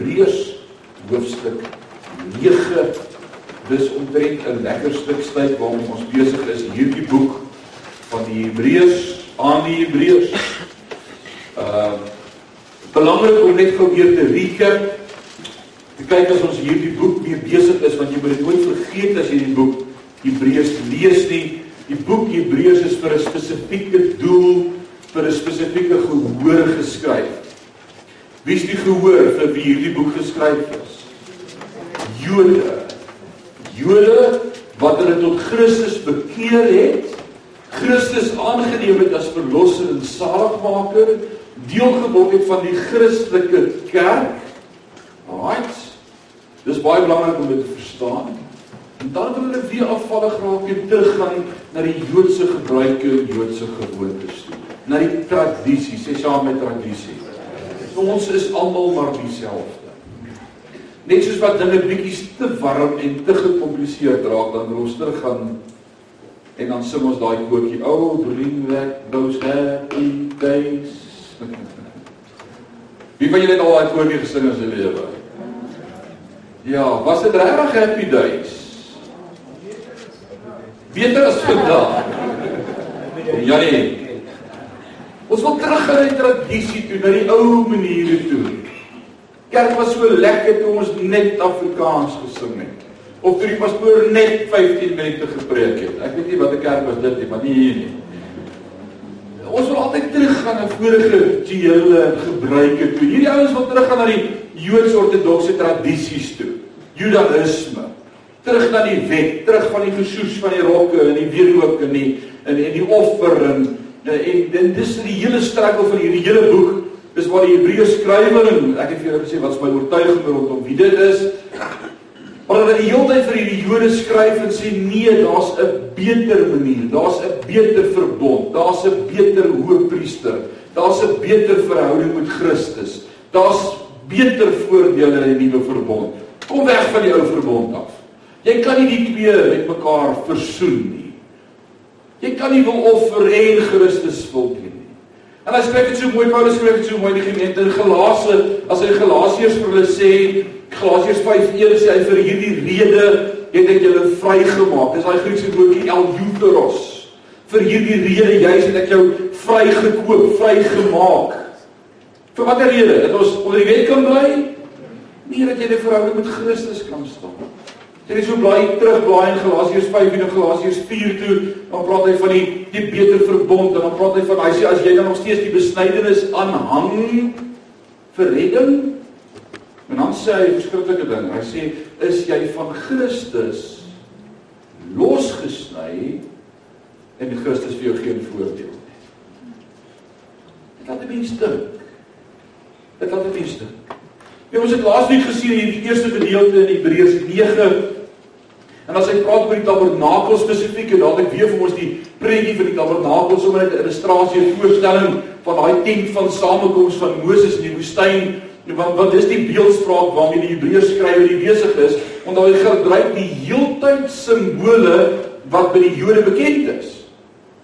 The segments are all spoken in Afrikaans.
Hebreërs hoofstuk 9. Dis omtrent 'n lekker stuk tyd waarom ons besig is hierdie boek van die Hebreërs aan die Hebreërs. Uh belangrik om net gou weer te recap. Te kyk as ons hierdie boek weer besig is want jy moet dit nooit vergeet as jy die boek Hebreërs lees nie. Die boek Hebreërs is vir 'n spesifieke doel, vir 'n spesifieke gehoor geskryf. Wie is die gehoor vir wie hierdie boek geskryf is? Jode. Jode wat hulle tot Christus bekeer het, Christus aangeneem het as verlosser en saligmaker, deel geword het van die Christelike kerk. Right? Dis baie belangrik om dit te verstaan. En dan wil hulle weer afvallig raak en teruggaan na die Joodse gebruike en Joodse gewoontes toe. Na die tradisie, sê saam met tradisie. Ons is almal maar dieselfde. Net soos wat dinge bietjies te warm en te gekompliseerd raak, dan wil ons teruggaan en dan sing ons daai koortjie, "O, oh, bring back those happy days." Wie van julle het al daai koortjie gesing in sy lewe? Ja, was dit regtig happy days? Beter as vandag. Ja nee. Ons wil terug gaan na die tradisie toe, na die ou maniere toe. Kerk was so lekker toe ons net Afrikaans gesing het. Of toe die pastoor net 15 minute gepreek het. Ek weet nie watter kerk was dit nie, maar nie hier nie. Ons wil altyd teruggaan na vorige rituele en gebruike toe. Hierdie ouens wil teruggaan na die Joods-ortodokse tradisies toe. Judaïsme terug na die wet, terug van die gesoes van die rokke en die wierook en die en die offer en en, en dis die hele strekkel van hierdie hele boek is waar die Hebreërs skrywer en ek het vir julle gesê wat is my oortuiging rondom wie dit is. Maar hulle die hele tyd vir hierdie Jode skryf en sê nee, daar's 'n beter manier, daar's 'n beter verbond, daar's 'n beter hoëpriester, daar's 'n beter verhouding met Christus. Daar's beter voordele in die nuwe verbond. Kom weg van die ou verbond af. Jy kan nie die twee met mekaar versoen nie. Jy kan nie wil offer en Christus dien nie. En hy skryf dit so mooi, Paulus skryf dit so mooi die gemeente in Galasië, as hy Galasiërs vir hulle sê, Galasiërs 5:1 sê hy vir hierdie rede het ek julle vrygemaak. Dis daai Griekse woordjie eleuteros. Vir hierdie rede juis het ek jou vrygekoop, vrygemaak. Vir watter rede? Dat ons onder die wet kan bly? Nie dat jy 'n verhouding met Christus kan staan. Dit is so blaai terugblaai in Galasiërs 5 en Galasiërs 4 toe, dan praat hy van die die beter verbond en dan praat hy van hy sê as jy dan nog steeds die besnydenis aanhang vir redding, en dan sê hy 'n verskriklike ding. Hy sê is jy van Christus losgesny en Christus vir jou geen voordeel nie. Dit laat die mens dink. Dit laat die mens dink. Ja, ons het laasweek gesien in die eerste gedeelte in Hebreërs 9 En as hy praat oor die tabernakel spesifiek en dan ek weer vir ons die prentjie van die tabernakel sommer net 'n illustrasie en voorstelling van daai tent van samekoms van Moses in die woestyn want want dis die beeldspraak waarmee die Hebreërs skrywer hier besig is want hy gebruik die heeltyd simbole wat by die Jode bekend is.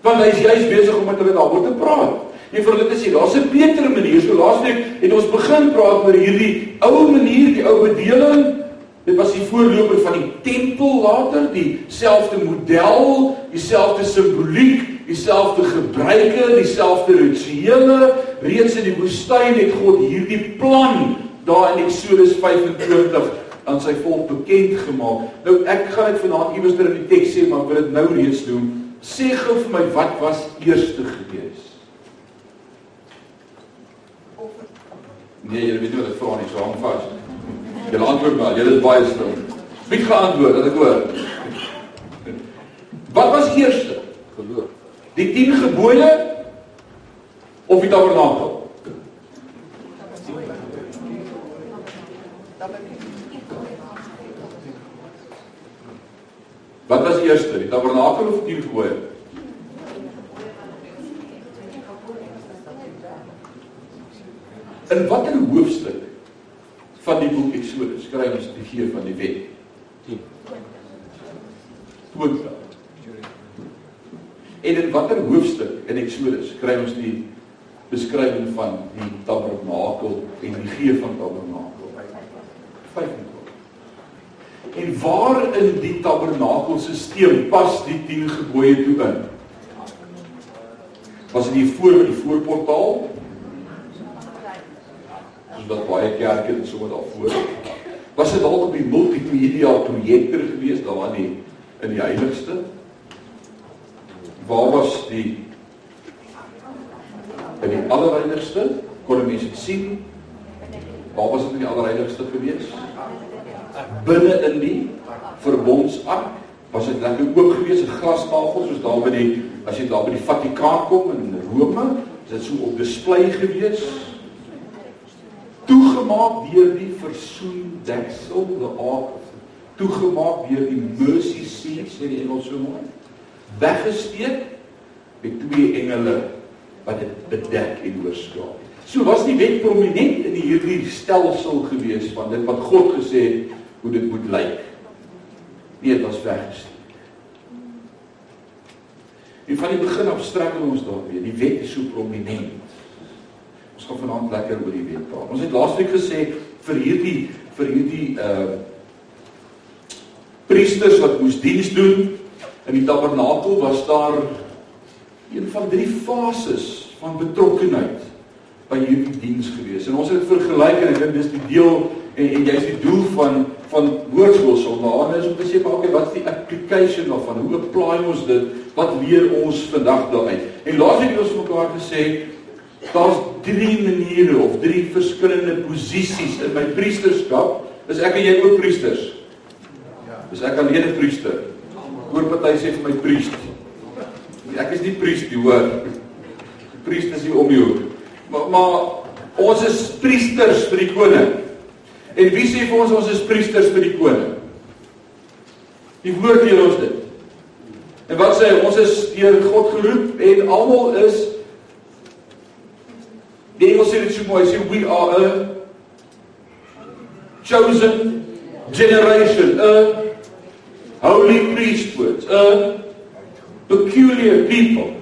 Want hy is juis besig om met hulle daaroor te praat. En vir hulle te sê daar's 'n beter manier. So laasweek het ons begin praat oor hierdie ou manier, die ou bedeling Dit was die voorloper van die tempel later, dieselfde model, dieselfde simboliek, dieselfde gebruike, dieselfde rituele. Reeds in die woestyn het God hierdie plan daar in Eksodus 25 aan sy volk bekend gemaak. Nou ek gaan dit vanaand iewers in die teks sê, maar ek wil dit nou reeds doen. Sê gou vir my wat was eerste gewees? Nee, jy weet nie wat ek vra nie, so hang vas. Jy antwoord maar, jy is baie stil. Wie gaan antwoord? Dat ek hoor. Wat was eerste? Geloof. Die 10 gebooie of die tabernakel? Wat was eerste? Die tabernakel of die 10 gebooie? In watter hoofstuk van die boek Eksodus skryf ons die gee van die wet. 10. Toonveld. En in watter hoofstuk in Eksodus skryf ons die beskrywing van die tabernakel en die gee van tabernakel? 25. En waar in die tabernakelsisteme pas die 10 gebooie toe in? Was dit voor die voorportaal? Wat baie kerke en so wat daarvoor. Was dit dalk op die multimedia projektor gewees daar in die in die heiligste? Waar was die in die allerheiligste? Kon mense dit sien? Waar was dit in die allerheiligste gewees? Binne in die verbondsark was dit lekker oop gewees, 'n glastafel soos daar by die as jy daar by die Vatikaan kom in Rome, is dit so op display gewees. Toegemaak deur die versoendeksel, the ark toegemaak deur die mercy seat, sê die Engels so mooi. Weggesteek met twee engele wat dit bedek en oorskaap. So was die wet prominent in hierdie stelsel gewees van dit wat God gesê het hoe dit moet lyk. Nee, dit was weggesteek. En van die begin af struggle ons daarmee. Die wet is so prominent. Ons gaan vanaand lekker oor die wet praat. Ons het laasweek gesê vir hierdie vir hierdie uh priesters wat moes diens doen in die tabernakel was daar een van drie fases van betrokkenheid by hierdie diens gewees. En ons het dit vergelyk en ek dink dis die deel en en jy's die doel van van woordskool sonder is om te sê maar okay, wat is die application daarvan? Hoe apply ons dit? Wat leer ons vandag daaruit? En laasweek het ons mekaar gesê daar's drie maniere of drie verskillende posisies in my priesterskap. Is ek en jy ook priesters? Ja. Is ek alleen 'n priester? Oor party sê vir my priester. Ek is nie priester, hoor. Priester is nie om jou. Maar maar ons is priesters vir die koning. En wie sê vir ons ons is priesters vir die koning? Die woord leer ons dit. En wat sê ons is deur God geroep en almal is Die Engels sê dit so mooi, sê we are a chosen generation, a holy priesthood, a peculiar people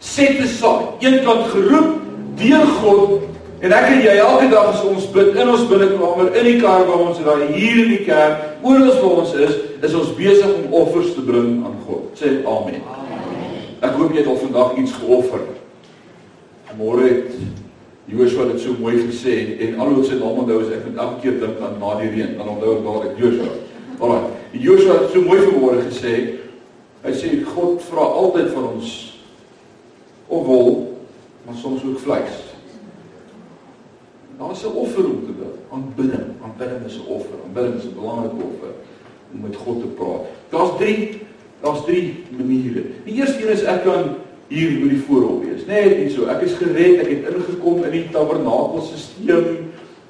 set aside, eenkant geroep deur God En ek en jy elke dag as ons bid in ons binnekamer, in die kar waar ons raai, hier in die kerk, oral waar ons is, is ons besig om offers te bring aan God. Sê amen. Amen. Ek hoop jy het al vandag iets geoffer. Môre het Joshua dit so mooi gesê en al hoe sy naam onthou is ek moet elke keer dink aan na die reën, dan onthou ek daar ek Joshua. Alraai. Joshua het so mooi vanmôre gesê. Hy sê God vra altyd van ons of wol, maar soms ook vleis. Daar's 'n offer om te bid. Aanbidding, aanbidding is 'n offer. Aanbidding is 'n belangrike offer om met God te praat. Daar's 3 daar's 3 maniere. Die eerste een is ek kan hier by die voorhof wees. Net nie so. Ek is gered, ek het ingekom in die tabernakelsisteme.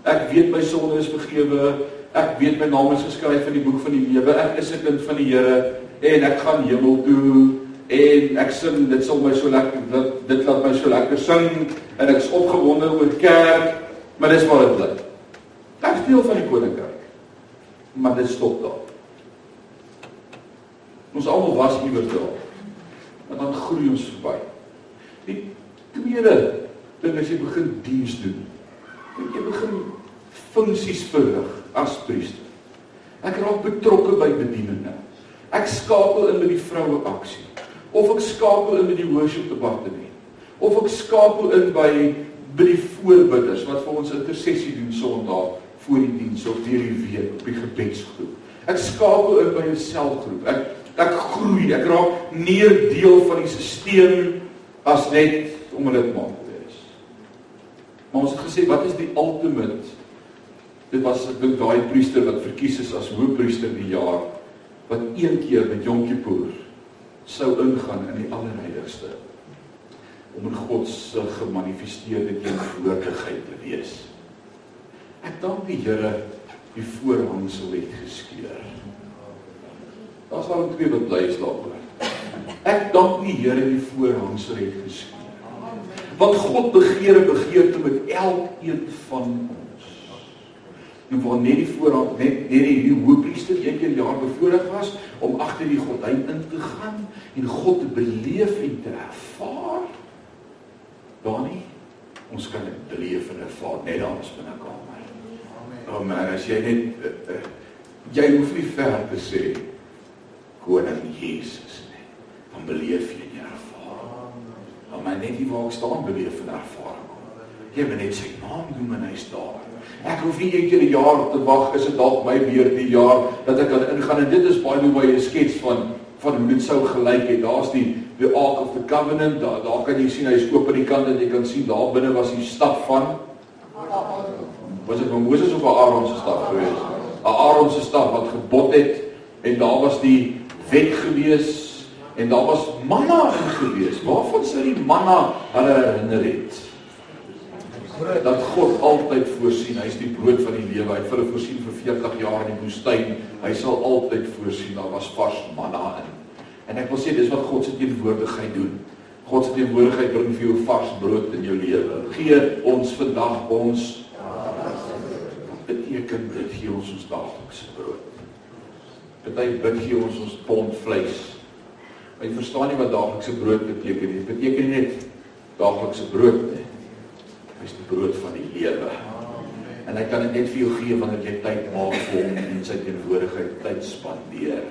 Ek weet my sonde is vergewe. Ek weet my naam is geskryf in die boek van die lewe. Ek is 'n kind van die Here en ek gaan hemel toe en ek sing dit sal my so lekker dit, dit laat my so lekker sing en ek is opgewonde oor kerk Maar dis waar dit is deel van die koninkryk. Maar dit stop daar. Ons almal was iewers daar. Dan groei ons verby. Die tweede ding is jy begin diens doen. Jy begin funksies verrig as priester. Ek raak betrokke by bedieninge. Ek skakel in met die vroue aksie of ek skakel in met die worship departement of ek skakel in by by die voorbidders wat vir ons intersessie doen Sondag voor die diens of deur die week op die gebedsgroep. Ek skakel in by 'n selgroep. Ek ek groei, ek raak meer deel van die stelsel as net om 'n lidmaat te wees. Maar ons het gesê wat is die ultimate? Dit was ek dink daai priester wat verkies is as hoofpriester die jaar wat een keer met Yom Kippur sou ingaan in die allerheiligste om in God se gemanifesteerde teenwoordigheid te wees. Ek dank die Here die voorhangsel het geskeur. Daar's al twee wat bly is daaroor. Ek dank die Here die voorhangsel het geskeur. Want God begeer 'n begeerte met elkeen van ons. En waar net die voorhang net net die, hoofpriester een keer jaar bevoorreg was om agter die gordyn in te gaan en God te beleef en te ervaar Daar nie ons kan dit beleef en ervaar net daar is binne kamer. Amen. Man, as jy net uh, uh, jy hoef nie ver te sê koning Jesus nie. Dan beleef jy die ervaring. Dan maar net die waar ek staan beleef en ervaring. Jy moet net sy naam noem en hy's daar. Ek hoef nie een keer 'n jaar te wag is dit dalk my weer die jaar dat ek kan ingaan en dit is baie hoe baie 'n skets van van hoe dit sou gelyk het. Daar's die the ark of the covenant. Daar daar kan jy sien hy's oop aan die kant en jy kan sien daar binne was die staf van Was dit Moses of Aaron se staf gewees? Aaron se staf wat gebod het en daar was die wet gewees en daar was manna in gewees. Waarvan sou die manna hulle herinner het? dat God altyd voorsien. Hy is die brood van die lewe. Hy het vir hulle voorsien vir 40 jaar in die woestyn. Hy sal altyd voorsien. Daar was vars manna in. En ek wil sê dis wat God se teenwoordigheid doen. God se teenwoordigheid bring vir jou vars brood in jou lewe. Gee ons vandag ons beteken dit gee ons ons daaglikse brood. Party bid gee ons ons pond vleis. Jy verstaan nie wat daaglikse brood beteken nie. Dit beteken nie net daaglikse brood nie is die brood van die lewe. En hy kan dit net vir jou gee wanneer jy tyd maak vir hom en sy teenwoordigheid tyd spandeer.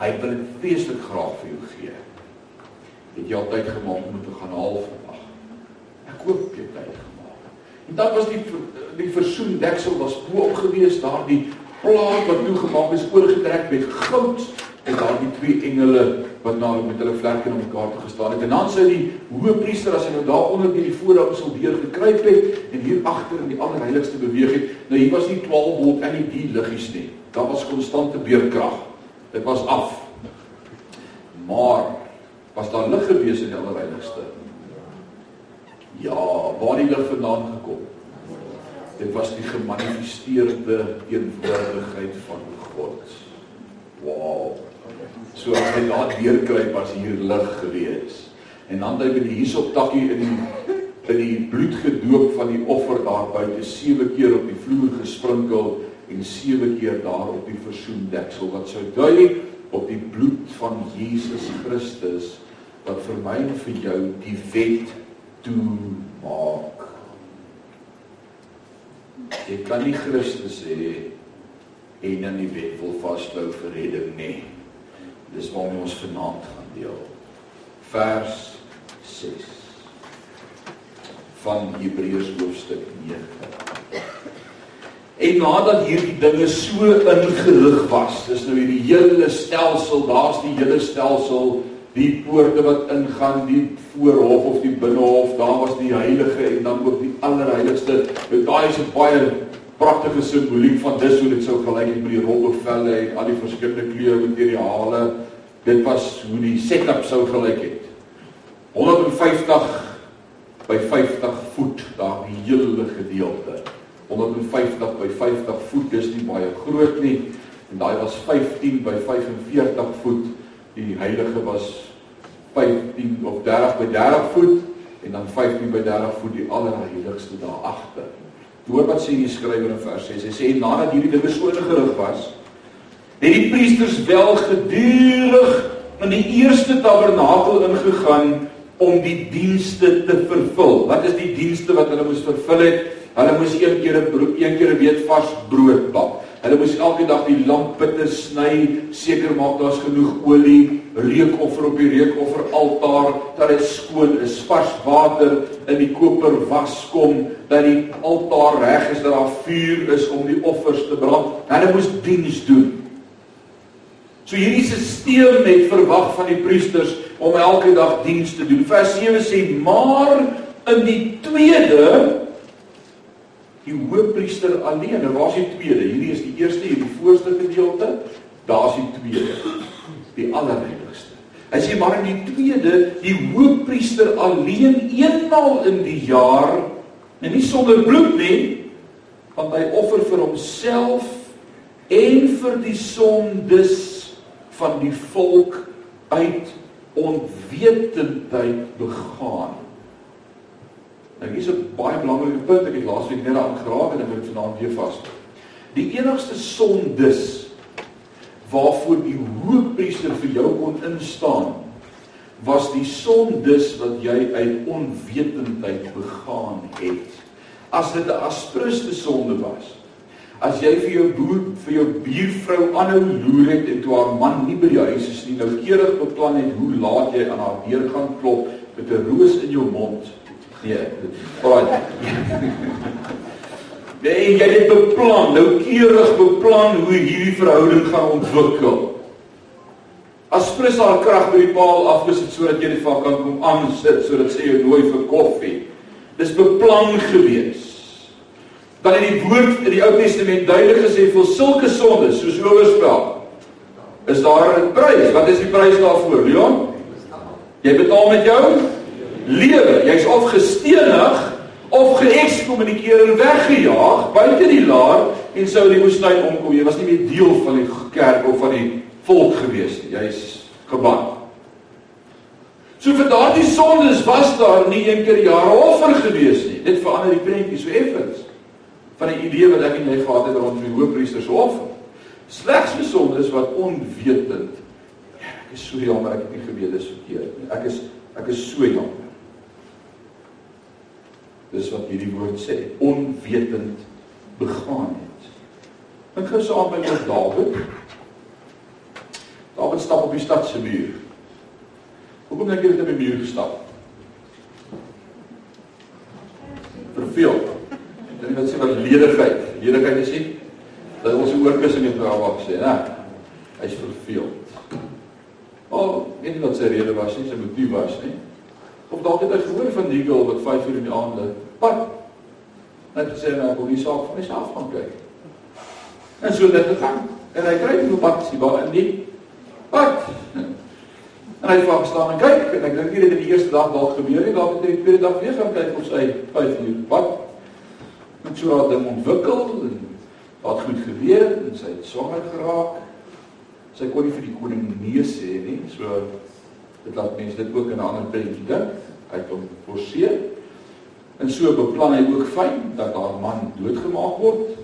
Hy wil dit feeslik graag vir jou gee. Het jy al tyd gemaak om te gaan haal vandag? Ek koop jy tyd gemaak. En dan was die die versoendeksel was bo op gewees daardie plaat wat toegemaak is oorgetrek met goud en daardie twee engele wat nou met hulle vlerke om mekaar te gestaan het. En dan sê die hoëpriester as hy nou daar onder by die voorhang sou deur gekruip het en hier agter in die allerheiligste beweeg het. Nou hier was nie 12 volt en nie die liggies nie. Daar was konstante beerkrag. Dit was af. Maar was daar lig gewees in die allerheiligste? Ja, waar die lig vandaan gekom? Dit was die gemanifesteerde teenwoordigheid van God. Wow. So as hy daar deurkry was hier lig gewees. En dan het hy by die hisoptakkie in die in die bloed gedoop van die offer daar buite sewe keer op die vloer gesprinkel en sewe keer daar op die versoendeksel wat sou dui op die bloed van Jesus Christus wat vir my en vir jou die wet toe maak. Jy kan nie Christus hê en in die wet wil vashou vir redding nie. Dis waarom ons vanaand gaan deel. Vers 6 van Hebreërs hoofstuk 9. En nadat hierdie dinge so ingerig was, dis nou hierdie hele stelsel, daar's die hele stelsel, die poorte wat ingaan, die voorhof of die binnehof, daar was die heilige en dan ook die allerheiligste. Nou daai is 'n baie pragtige simboliek van dis hoe dit sou gelyk het met die rolbevelle en al die verskillende kleure materiale. Dit was hoe die setup sou gelyk het. 150 by 50 voet daar die hele gedeelte. 150 by 50 voet dis nie baie groot nie en daai was 15 by 45 voet. Die heilige was 15 of 30 by 30 voet en dan 15 by 30 voet die allerheiligste daar agter. Hoor wat sê die skrywer in vers 6. Hy sê nadat hierdie dinge so gerig was, het die priesters wel gedurig in die eerste tabernakel ingegaan om die dienste te vervul. Wat is die dienste wat hulle moes vervul het? Hulle moes een keer 'n een keer 'n week vars brood bak. Hulle moes elke dag die lampitte sny, seker maak daar's genoeg olie, reukoffer op die reukoffer altaar, dat dit skoon is, vars water in die koper was kom, dat die altaar reg is, dat daar vuur is om die offers te brand. Hulle moes diens doen. So hierdie stelsel het verwag van die priesters om elke dag diens te doen. Vers 7 sê: "Maar in die tweede die hoofpriester alleen. Nou waar's die tweede? Hierdie is die eerste, hierdie voorste gedeelte. Daar's die tweede. Die allerheiligste. Hy sê maar in die tweede, die hoofpriester alleen eenmaal in die jaar, en nie sonder bloed nie, want hy offer vir homself en vir die sondes van die volk uit onwetendheid begaan. Nou hier's 'n baie belangrike punt ek het laasweek net aan geraak en ek wil vanaand weer vas. Die enigste sondes waarvoor die hoofpriester vir jou kon instaan was die sondes wat jy uit onwetendheid begaan het. As dit 'n aspruste sonde was, As jy vir jou boer vir jou buurvrou aanhou loer het en toe haar man nie by die huis is nie, nou keurig beplan het hoe laat jy aan haar deur gaan klop met 'n roos in jou mond. Nee. Baie. Nee, jy het beplan, nou keurig beplan hoe hierdie verhouding gaan ontwikkel. As Chris haar krag by die paal afgesit sodat jy dit vir kan kom aansit sodat sy jou nooi vir koffie. Dis beplan gewees. Dan in die woord in die Ou Testament duidelik gesê vir sulke sondes soos oorspel is daar 'n prys. Wat is die prys daarvoor, Leon? Jy betaal met jou lewe. Jy's of gestenig of geëkskommunikeer en weggejaag buite die laar en sou in die woestyn omkom. Jy was nie meer deel van die kerk of van die volk gewees nie. Jy's geban. So vir daardie sondes was daar nie een keer jare offer gewees nie. Dit verander die prentjie so effens van die idee wat ek en jy gehad het rondom die hoofpriester se offer. Slegs vir sondes wat onwetend. Ja, ek is so jammer ek het nie geweet dis verkeerd nie. Ek is ek is so jammer. Dis wat hierdie woord sê, onwetend begaan het. Ek gaan saam met Dawid. Dawid stap op die stad se muur. Hoekom dink jy hy op die muur gestap? Verveel. Dink wat sê wat ledigheid. Ledigheid is nie dat ons oorkussing het nou wat sê, né? Hy's verveeld. Al weet nie wat sy rede was nie, sy motief was nie. Of dalk het hy gehoor van die girl wat 5 uur in die aand lê. Wat? Net gesê nou ek wil die saak van myself gaan kyk. En so dit gegaan. En hy kry nie wat sy wou in nie. Wat? En hy vang staan en kyk en ek dink nie dit het die eerste dag dalk gebeur nie, dalk het hy die tweede dag weer gaan kyk of sy 5 uur. Wat? En so het dit ontwikkel en wat goed gebeur en sy het swanger geraak. Sy kon nie vir die koning nee sê nie. So Dit laat mense dit ook in 'n ander prentjie dink. Hy hom forceer. En so beplan hy ook fyn dat haar man doodgemaak word.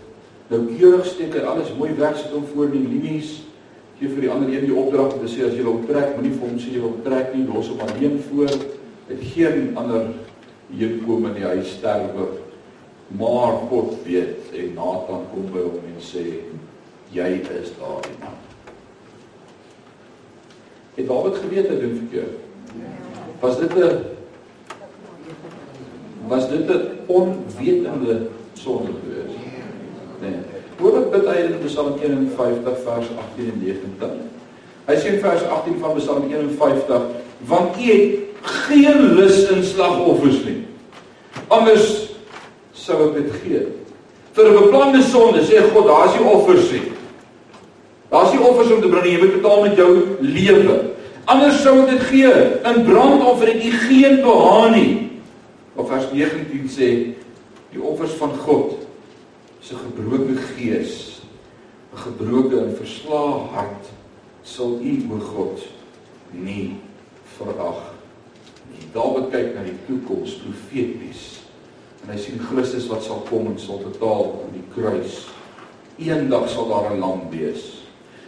Nou keurig steek hy alles mooi weg sit hom voor die linies. Gee vir die ander een die opdrag om te sê as jy hom trek, moenie vir hom sê jy hom trek nie, los hom alleen voor. Het geen ander hier kom in die huis sterwe. Maar God weet en Nathan kom by hom en sê jy is daardie man. Het Dawid geweet hy doen verkeerd? Was dit 'n was dit 'n onwetende sonde geweest? Nee. Hoor bid hy in Psalm 51 vers 18 en 19. Hy sê in vers 18 van Psalm 51: "Want U het geen lus in slagoffers nie. Anders sou ek dit gee." Vir 'n beplande sonde sê God, daar's die offers nie. Daar's nie offers om te bring nie, jy moet betaal met jou lewe. Anders sou dit gee in brandoffer het jy geen behaag nie. Of vers 19 sê die offers van God se gebroke gees, 'n gebroke en verslae hart sal u o God nie verag nie. Dawid kyk na die toekoms profeties en hy sien Christus wat sal kom en sal betaal aan die kruis. Eendag sal daar 'n lam wees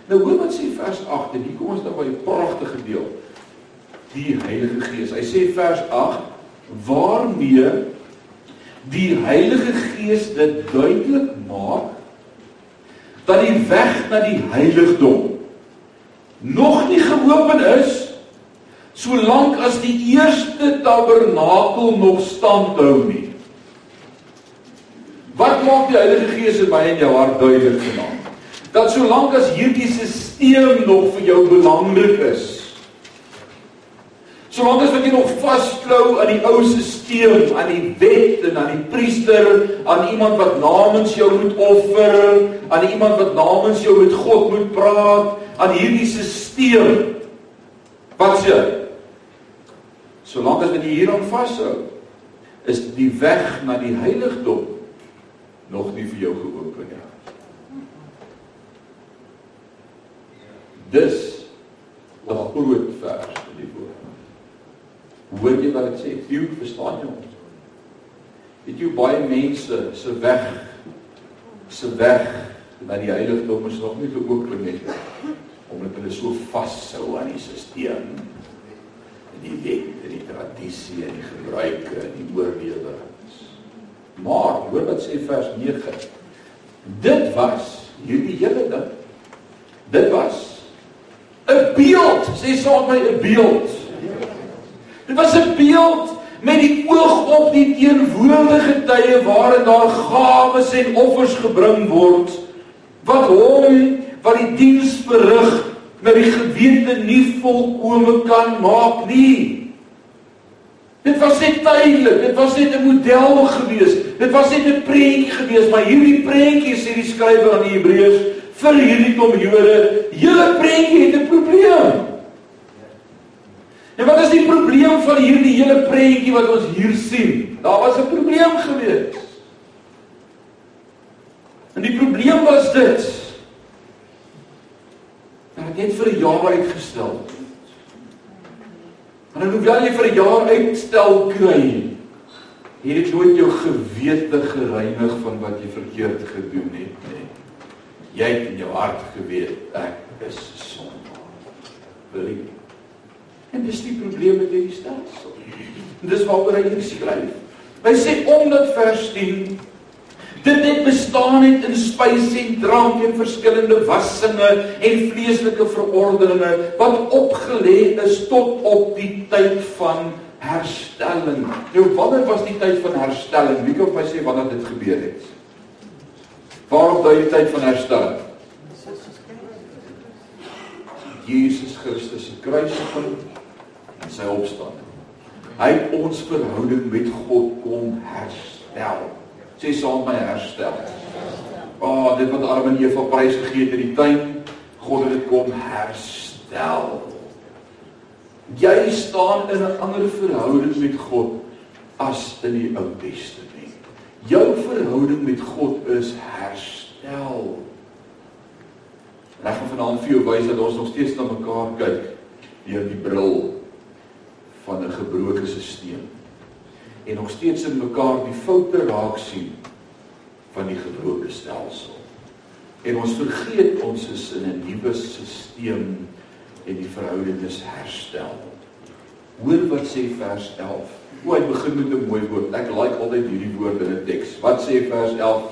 Nou hoor wat sê vers 8 en hier kom ons dan by 'n pragtige deel. Die Heilige Gees. Hy sê vers 8 waarmee die Heilige Gees dit duidelik maak dat die weg na die heiligdom nog nie geopen is solank as die eerste tabernakel nog stand hou nie. Wat maak die Heilige Gees in my en jou hart duidelik vanaand? Dat solank as hierdie stelsel nog vir jou belangrik is solank as wat jy nog vasklou aan die ou stelsel aan die wet en aan die priester aan iemand wat namens jou moet offer aan iemand wat namens jou met God moet praat aan hierdie stelsel wat sê solank as wat jy hieraan vashou is die weg na die heiligdom nog nie vir jou geopen nie Dis 'n groot vers in die woord. Hoor jy wat dit sê? Jy verstaan jy ons? Weet jy baie mense se weg se weg na die heiligdom is nog nie geopen nie omdat hulle so vashou aan die stelsel en die wet en die tradisie en die gebruike en die oorlewings. Maar hoor wat sê vers 9. Dit was hierdie hele ding. Dit was 'n beeld, sê saam met my 'n beeld. Dit was 'n beeld met die oog op die teenwoordige tye waarin daar gawes en offers gebring word wat hom wat die diens verrig na die gewete nie volkome kan maak nie. Dit was net tydelik, dit was net 'n model gewees. Dit was net 'n prentjie gewees, maar hierdie prentjie sê die skrywer aan die Hebreërs vir hierdie kom Jode, julle prentjie het 'n probleem. En wat is die probleem van hierdie hele prentjie wat ons hier sien? Daar was 'n probleem gewees. En die probleem was dit. Dat dit net vir 'n jaar uitgestel het. En hoewel jy vir 'n jaar uitstel kry, het dit nooit jou gewete gereinig van wat jy verkeerd gedoen het nie. Jy het in jou hart geweet ek is sondaar. Wil jy? En dis die probleem met hierdie stelsel. Dis waaroor hy hier skryf. Hy sê omdat vers 10 Dit het bestaan het in spys en drank en verskillende wassinge en vleeslike verordeninge wat opgelê is tot op die tyd van herstelling. Nou wanneer was die tyd van herstelling? Wie kan my sê wanneer dit gebeur het? Waarop dui die tyd van herstelling? Jesus Christus se kruisiging en sy opstanding. Hy het ons verhouding met God kom herstel sê saam my herstel. Ah, oh, dit wat Adam en Eva prys gegee het in die tuin, God het dit kom herstel. Jy staan in 'n ander verhouding met God as in die Ou Testament. Jou verhouding met God is herstel. En ek gaan vanaand vir jou wys dat ons nog steeds na mekaar kyk deur die bril van 'n gebroke stelsel en nog steeds in mekaar die foute raak sien van die gebroke stelsel. En ons vergeet ons is in 'n nuwe stelsel en die verhouding is herstel. Hoor wat sê vers 11. O, hy begin met 'n mooi woord. Ek like altyd hierdie woorde in 'n teks. Wat sê vers 11?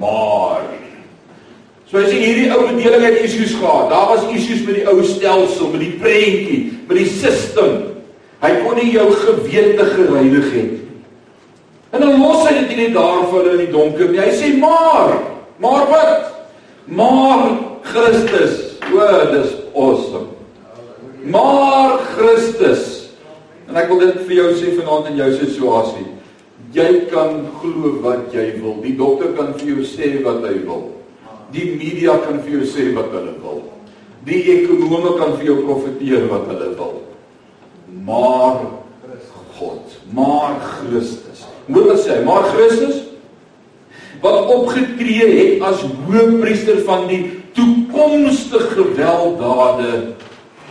Maar. So as jy hierdie ou bedeling het issues gehad. Daar was issues met die ou stelsel, met die prentjie, met die stelsel Hy kon nie jou gewete gereinig het. En dan los hy dit nie daar vir hulle in die donker nie. Hy sê maar, maar wat? Maar Christus. O, dis awesome. Maar Christus. En ek wil dit vir jou sê vanaand in jou situasie. Jy kan glo wat jy wil. Die dokter kan vir jou sê wat hy wil. Die media kan vir jou sê wat hulle wil. Die ekonome kan vir jou profeteer wat hulle wil maar God, maar Christus. Hoor wat sê hy? Maar Christus wat opgetree het as hoëpriester van die toekomstige gewelddade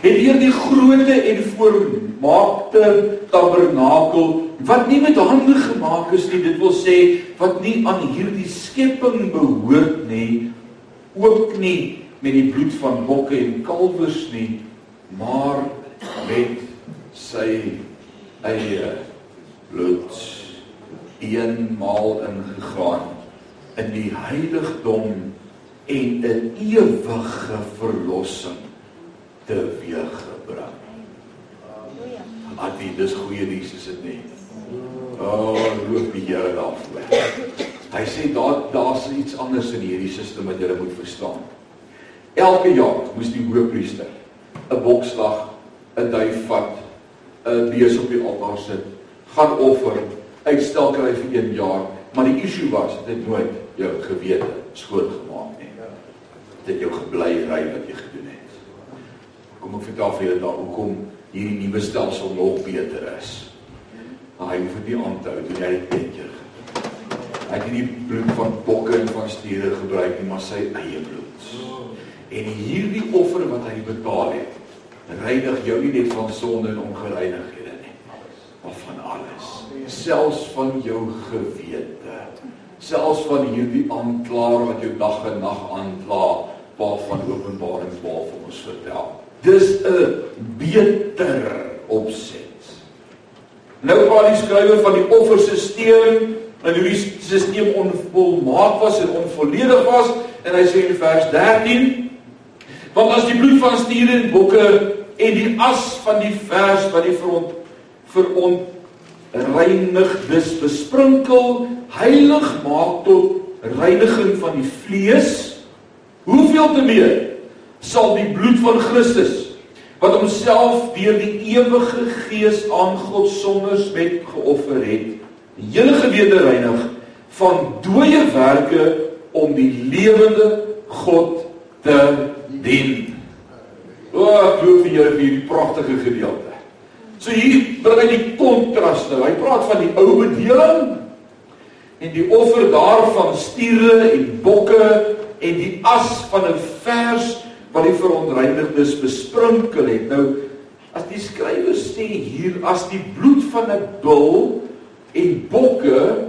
het hier die groote en voormaakte tabernakel wat nie met hande gemaak is nie dit wil sê wat nie aan hierdie skepping behoort nie ook nie met die bloed van bokke en kalwers nie maar met sy eie bloed eenmaal ingegaan in die heiligdom en 'n ewige verlossing teweeggebring. Halleluja. Adi, dis goeie nuus is dit nie? Oh, loof die Here daarvoor. Hy sê daar daar's iets anders in hierdie stelsel wat jy moet verstaan. Elke jaar moes die hoofpriester 'n bokslag, 'n duif vat 'n bees op die altaar sit, gaan offer, uitstel kry vir 1 jaar, maar die issue was dit nooit jou gewete skoon gemaak nie. Dit jou gebly ry wat jy gedoen het. Kom ek vertel vir julle daar hoekom hierdie nuwe stelsel nog beter is. Hy hoef dit nie aan te hou nie, hy het net jy. Hy het nie bloed van bokke en van stiere gebruik nie, maar sy eie bloed. En hierdie offer wat hy betaal het, reinig jou nie net van sonde en ongereinighede nie, maar van alles. Selfs van jou gewete. Selfs van hierdie aanklaer wat jou dag en nag aankla, waarvan Openbaring 12 ons vertel. Dis 'n beter opset. Nou praat die skrywer van die offerstelsel en hoe die stelsel onvolmaak was en onvolledig was en hy sê in vers 13 want as die bloed van stiere en bokke en die as van die vers wat die front vir on reinig dis besprinkel heilig maak tot reiniging van die vlees hoeveel te meer sal die bloed van Christus wat homself deur die ewige gees aan God sonder smet geoffer het die hele gewete reinig van dooie werke om die lewende God te dien. O, ek glo vir julle vir hierdie pragtige gedeelte. So hier bring hy die kontras nou. Hy praat van die ou bedeling en die offer daarvan stiere en bokke en die as van 'n vers wat die verontreinigdes besprinkel het. Nou as die skrywer sê hier as die bloed van 'n bul en bokke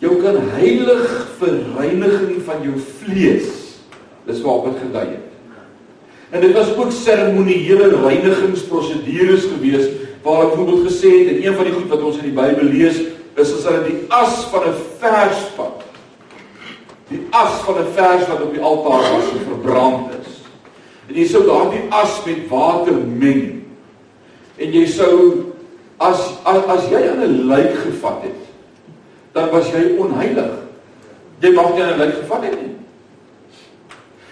jou kan heilig vir reiniging van jou vlees. Dis waarop dit gedui het. En dit was ook seremonieele reinigingsprosedures gewees waar ek byvoorbeeld gesê het en een van die goed wat ons in die Bybel lees is as hulle die as van 'n vers vat die as van 'n vers wat op die altaar was en verbrand is. En jy sou daardie as met water meng. En jy sou as as, as jy aan 'n lijk gevat het, dan was jy onheilig. Jy mag nie aan 'n lijk gevat het nie.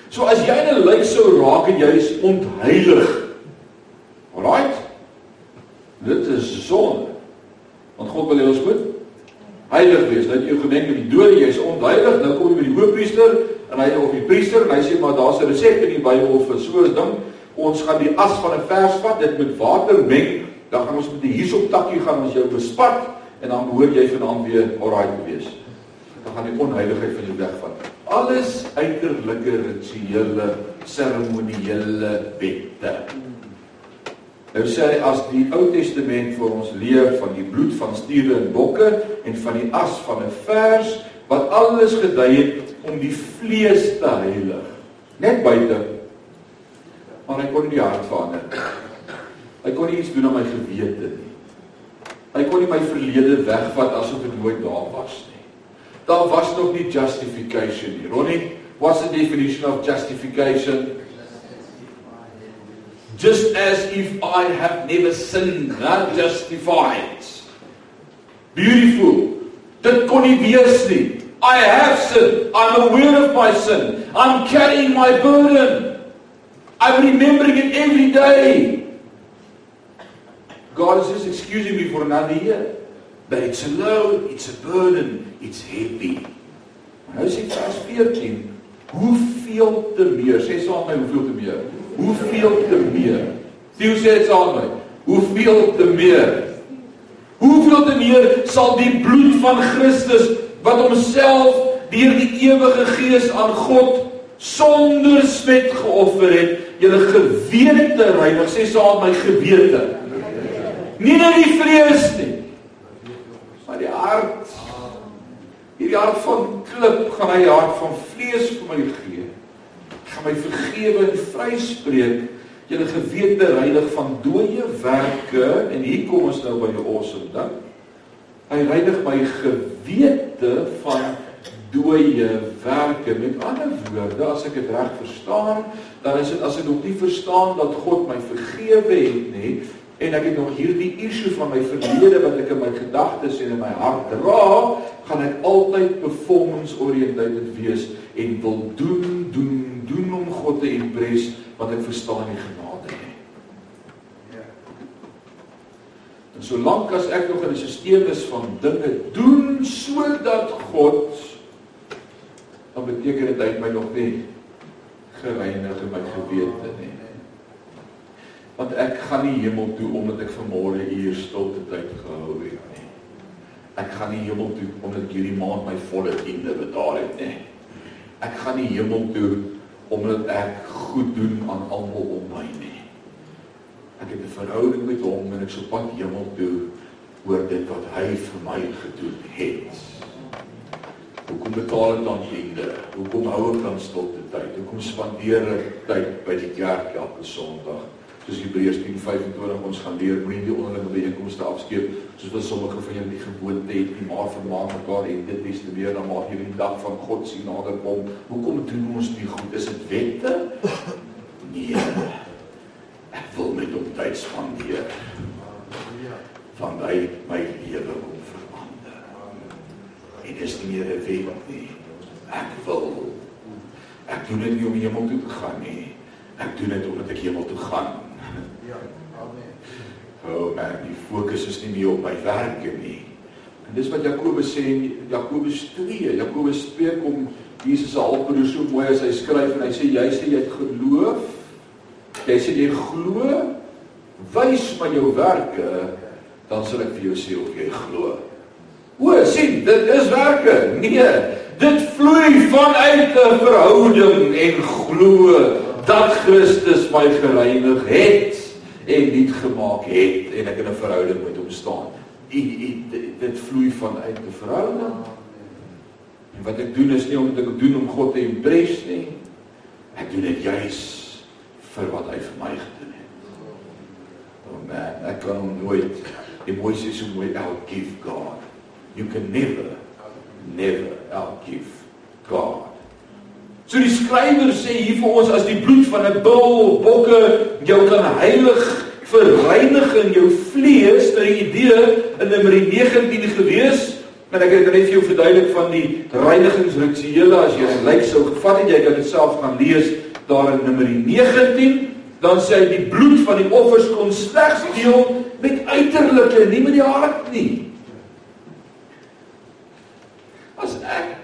So as jy aan 'n lijk sou raak en jy is ontheilig. Alraight? Dit is sonde. Want God wil hê ons moet heilig wees. Dat jy gedenk met die dode, jy is onheilig, nou kom jy by die hoofpriester en hy of die priester en hy sê maar daar's 'n resep in die Bybel vir so 'n ding. Ons gaan die as van 'n vers vat, dit met water meng, dan gaan ons met die hierop takkie gaan ons jou bespat en dan behoort jy vanaand weer alraai te wees. Dan gaan die onheiligheid van jou wegvat. Alles uiterlike rituele, seremonieele wette. Nou sê hy as die Ou Testament vir ons leer van die bloed van stiere en bokke en van die as van 'n vers wat alles gedui het om die vlees te heilig. Net buite. Maar hy kon nie die hart verander nie. Hy kon nie iets doen aan my gewete nie. Hy kon nie my verlede wegvat asof dit nooit daar was nie. Daar was nog nie justification nie. Ronnie, what's the definition of justification? Just as if I have never sinned, not justified. Beautiful. Dit kon nie wees nie. I have sinned. I'm aware of my sin. I'm carrying my burden. I'm remembering it every day. God is just excusing me for another year. But it's a load, it's a burden, it's heavy. Nou sê vers 14, hoeveel te meer? Sê saam met my, hoeveel te meer? Hoeveel te meer. Theo sê dit saam met my. Hoeveel te meer. Hoeveel te meer sal die bloed van Christus wat homself deur die ewige Gees aan God sonder smet geoffer het, julle gewete reinig. Sê saam met my gewete. Nie net die vlees nie, maar die hart. Hierdie hart van klip gaan hy hart van vlees vir my gee gaan my vergewe en vryspreek. Julle gewete reinig van dooie werke. En hier kom ons nou by die awesome ding. Hy reinig my gewete van dooie werke. Met ander woorde as ek dit reg verstaan dan is dit as ek nog nie verstaan dat God my vergewe het nie en ek het nog hierdie issue van my verlede wat ek in my gedagtes en in my hart dra gaan ek altyd performance oriented wees en wil doen God te impres want ek verstaan nie genade nie. Ja. En solank as ek nog in 'n stelsel is van dinge doen sodat God dan beteken dit hy my nog nie gereinig in my gewete nie. Want ek gaan nie hemel toe omdat ek vanmôre hier stilte tyd gehou het nie. Ek gaan nie hemel toe omdat ek hierdie maand my volle tiende betaal het nie. Ek gaan nie hemel toe omdat ek goed doen aan almal om my nie. Ek het 'n verhouding met hom en ek sou pad hemel toe oor dit wat hy vir my gedoen het. Hoekom betaal ek dan tiende? Hoekom hou ek dan stilte tyd? Hoekom spandeer ek tyd by die kerk elke Sondag soos Hebreërs 10:25 ons gaan leer, moenie die onderlinge byeenkomste afskeep soos wat sommige van julle die gewoonte het nie, maar vermaak mekaar en dit is te meer dan maak hierdie dag van God sien nader kom. Hoekom doen ons nie goed? Is dit wette? Nee. Ek wil met op tyd spandeer. Van my my lewe kom verander. En dis nie meer 'n wet nie. Ek wil Ek doen dit nie om hemel toe te gaan nie. Ek doen dit omdat ek hemel toe gaan. Ja. Amen. Oh man, die fokus is nie meer op my werke nie. En dis wat Jakobus sê in Jakobus 2. Jakobus 2 kom Jesus se halfbroer so mooi as hy skryf en hy sê jy sê jy het geloof. Jy sê jy glo. Wys my jou werke dan sal ek vir jou sê of jy glo. O, sien, dit is werke. Nee, dit vloei vanuit 'n verhouding en glo dat Christus my gereinig het en nuut gemaak het en ek in 'n verhouding met hom staan. Dit dit vloei vanuit 'n verhouding. En wat ek doen is nie omdat ek doen om God te impres nie. Ek doen dit juis vir wat hy vir my gedoen het. Oh man, ek kan hom nooit die mooiste so mooi outgive God. You can never never outgive God. So die skrywer sê hier vir ons as die bloed van 'n bul, bokke jou kan heilig verreinig in jou vlees, ter idee in Nummer 19 gewees, maar ek het net vir jou verduidelik van die reinigingsrituele as jy dit lyk sou gevat het jy kan dit self gaan lees daar in Nummer 19 dan sê hy die bloed van die offers kon slegs deel met uiterlike nie met die hart nie as ek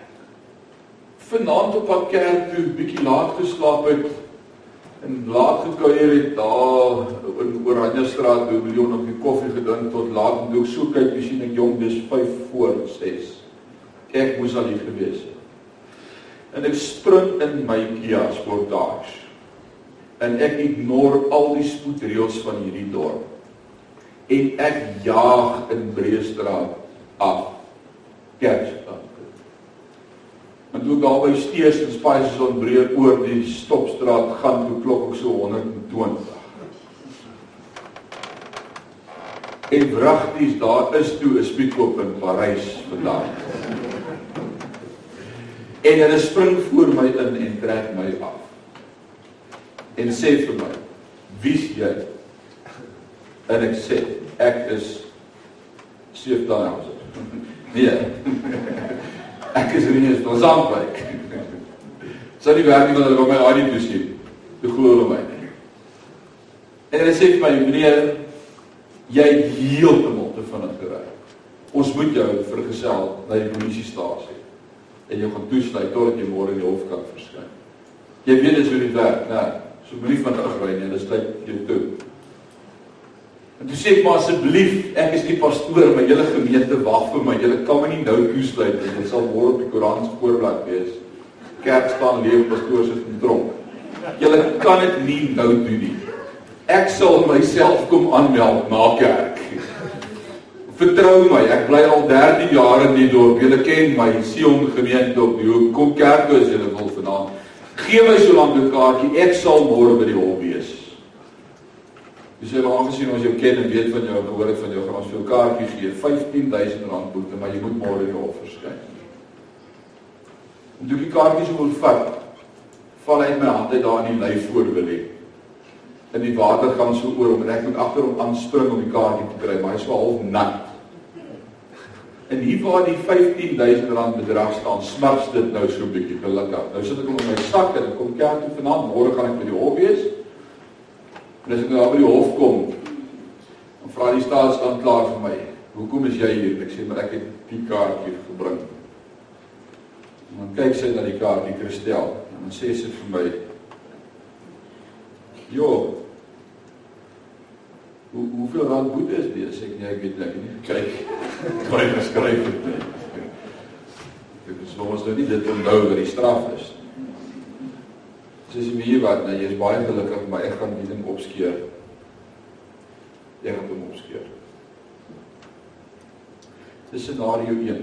vanaand op pad kerk toe bietjie laat geslaap het. En laat gekuier het daar in Oranjestraat by miljoen op die koffie gedrink tot laat en toe so kyk jy sien ek jong dis 5 voor 6 ek moes al hier gewees het. En ek spring in my Kia Sportage. En ek ignore al die spoedreëls van hierdie dorp. En ek jaag in Breestraat af. Kerkstad En toe daar by Steers en Spices on breër oor die stopstraat gaan toe klok ek so 120. En wragties daar is toe 'n speedkoop in Parys vandag. En hulle spring voor my in en trek my af. En sê vir my: "Wie's jy?" En ek sê: "Ek is Seef Daniels." Nee. Ek is Rinus van Zandwyk. Sy die werk nie wat hulle by my ID toesien. Toe glo hulle my. En hulle sê vir my, meneer, jy het heeltemal te vinnig gery. Ons moet jou vergesel na die polisiestasie. En jy gaan toesluit totdat jy môre in die hof kan verskyn. Jy weet dit is hoe dit werk, né? Moenie van terugry nie, dis tyd jou toe. En toe sê ek maar asseblief, ek is die pastoor, my hele gemeente wag vir my. Julle kan my nie nou toesluit nie. Dit sal môre op die Koran se voorblad wees. Kerk staan leeg, pastoor sit in tronk. Julle kan dit nie nou doen nie. Ek sal myself kom aanmeld na kerk. Vertrou my, ek bly al 13 jaar in die dorp. Julle ken my Sion gemeente op die hoek. Kom kerk toe as julle wil vanaand. Gee my so lank 'n kaartjie. Ek sal môre by die hof wees. Jy sê maar aangesien ons jou ken en weet van jou gehoor het van jou gaan ons vir jou kaartjie gee, R15000 boete, maar jy moet môre in die hof verskyn. En toe die kaartjie so ontvang, val hy my hande daar in die lys voor wil hê. In die water gaan so oor om en ek moet agter hom aanspring om die kaartjie te kry, maar hy is so half nat. En hier waar die R15000 bedrag staan, smars dit nou so 'n bietjie gelukkig. Nou sit ek hom in my sak en ek kom kerk toe vanaand, môre gaan ek by die hof wees. En as ek nou by die hof kom, dan vra die staatsanklaer vir my, "Hoekom is jy hier?" Ek sê, "Maar ek het die kaartjie gebring." En dan kyk sy na die kaart, die kristel, en dan sê sy vir my, "Jo, hoe hoeveel rand boete is dit?" Sê ek, "Nee, ek weet net nie." Kyk, kry geskryf het. Ek sê, "Ons nou nie dit onthou wat die straf is." Soos jy hier wat, nou jy is baie gelukkig, maar ek gaan die ding opskeer. Ek gaan hom opskeer. Dis scenario 1.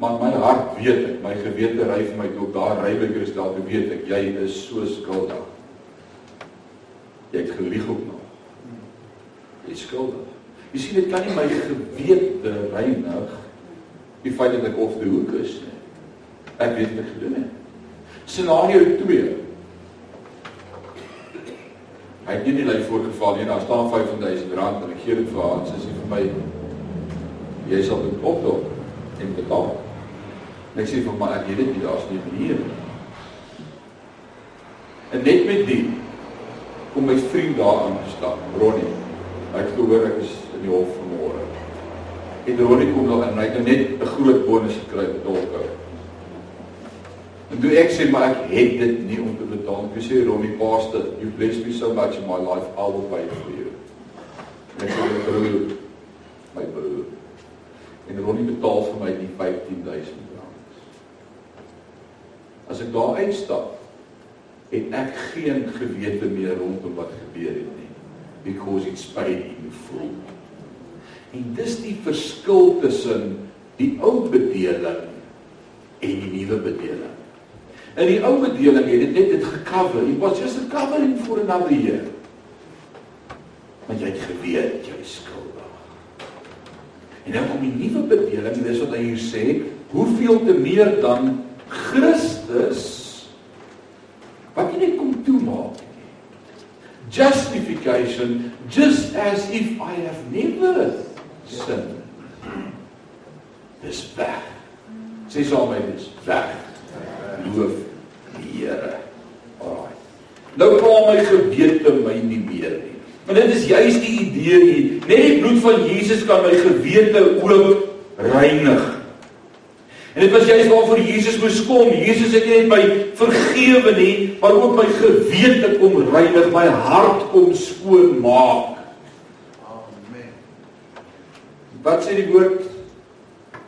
Maar my hart weet ek, my gewete ry vir my toe daar ry by Kristal, toe weet ek jy is so skuldig. Jy het gelieg op my. Jy is skuldig. Jy sien dit kan nie my gewete reinig die feit dat ek of die hoek is nie. Ek weet ek gedoen het. Scenario 2. Hy het nie net voorgeval nie, daar staan 50000 rand en ek gee dit vir haar en sy sê vir my jy sal dit opdop en betaal. En ek sê vir my ek weet dit nie, daar's nie manier nie. En net met die kom my vriend daar aan gestap, Ronnie. Hy het gehoor ek is in die hof vanmôre. En Ronnie kom nou en hy het net 'n groot bonus gekry met dolke. En toe ek sê maar ek het dit nie om te betaal. Ek sê Ronnie Pastor, you bless me so much in my life, I will pay for you. En ek sê my broer, my broer. En Ronnie betaal vir my die 15000 rand. As ek daar uitstap, het ek geen gewete meer rondom wat gebeur het nie because it's paid in full. En dis die verskil tussen die ou bedeling en die nuwe bedeling. In die ou bedeling het dit net dit gecover. It was just a covering for another year. Want jy het geweet jy is skuldig. En nou kom die nuwe bedeling, dis wat hy hier sê, hoeveel te meer dan Christus wat jy net kom toemaak justification just as if I have never sinned dis weg sê saam met my dis weg loof die Here alraai nou kom my gewete my nie meer nie want dit is juist die idee hier net die bloed van Jesus kan my gewete ook reinig En dit was juist waarvoor Jesus moes kom. Jesus het nie net my vergewe nie, maar ook my gewete kom reinig, my hart kom skoon maak. Amen. Wat sê die woord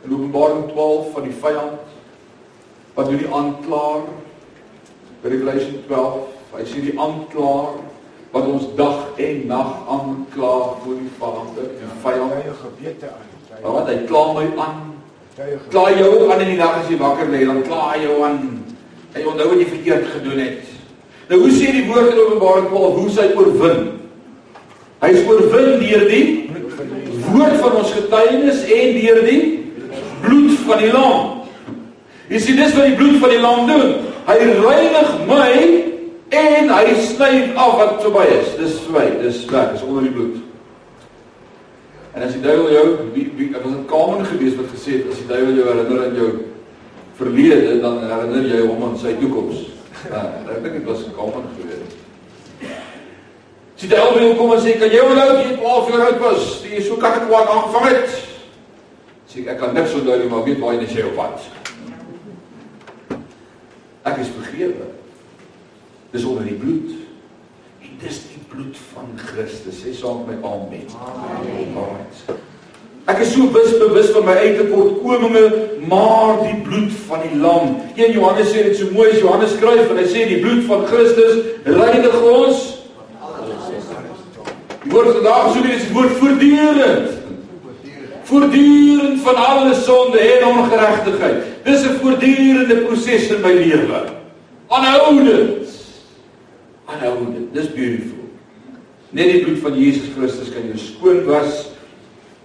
in Openbaring 12 van die vyand? Wat doen die aanklaer? Revelation 12, hy sê die aanklaer wat ons dag en nag aankla voor die Vader, die vyand eie gewete aan. Wat hy kla my aan Kla jou aan in die nag as jy wakker lê, dan kla jou aan. Hy onthou wat jy verkeerd gedoen het. Nou hoe sê die woord in Openbaring 12 hoe sy oorwin? Hy is oorwin deur die woord van ons getuienis en deur die bloed van die lam. Jy sien dis wat die bloed van die lam doen. Hy reinig my en hy sny af wat verby is. Dis verby, dis weg, dis onder die bloed. En as die duiwel jou wie wie was dit Kamen gewees wat gesê het as die duiwel jou herinner aan jou verlede dan herinner jy hom aan sy toekoms. Ja, ek dink dit was Kamen gewees. Die duiwel wil kom en sê kan jy onthou jy 12 jaar oud was, jy so ek kwaad aangevang het. Sê ek kan niks onthou nie, maar weet waar jy net sê op wat. Ek is vergewe. Dis onder die bloed. En dis bloed van Christus. Sê saam met my amen. Amen. Ek is so bewus bewus van my eie tekortkominge, maar die bloed van die lam. Een Johannes sê dit so mooi, Johannes skryf en hy sê die bloed van Christus reinig ons. Die woord vandag so dit is die woord voortdurend. Voortdurend van alle sonde en ongeregtigheid. Dis 'n voortdurende proses in my lewe. Aanhoudend. Aanhoudend. Dis beautiful. Net die bloed van Jesus Christus kan jou skoon was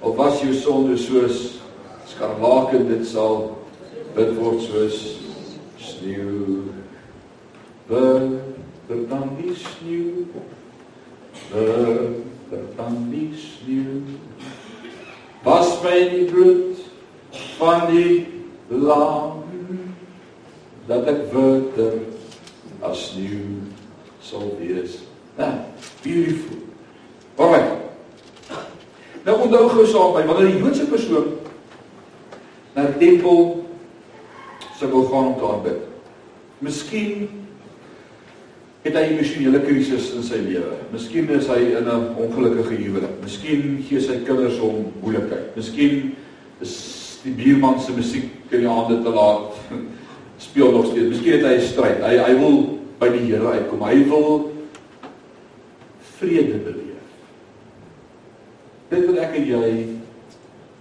of was jou sonde soos skarlaken dit sal wit word soos sneeu. Wer dan die sneeu? Wer dan die sneeu? Was my die bloed van die lam dat ek witter as sneeu sal wees. Nou, beautiful. Alright. Nou onthou gou saam by wanneer die Joodse persoon na die tempel sou wil gaan om te aanbid. Miskien het hy 'n emosionele krisis in sy lewe. Miskien is hy in 'n ongelukkige huwelik. Miskien gee sy kinders hom moeilikheid. Miskien is die buurman se musiek in die aande te laat speel nog steeds. Miskien het hy stryd. Hy hy wil by die Here uitkom. Hy wil vrede beleef. Dit wat ek en jy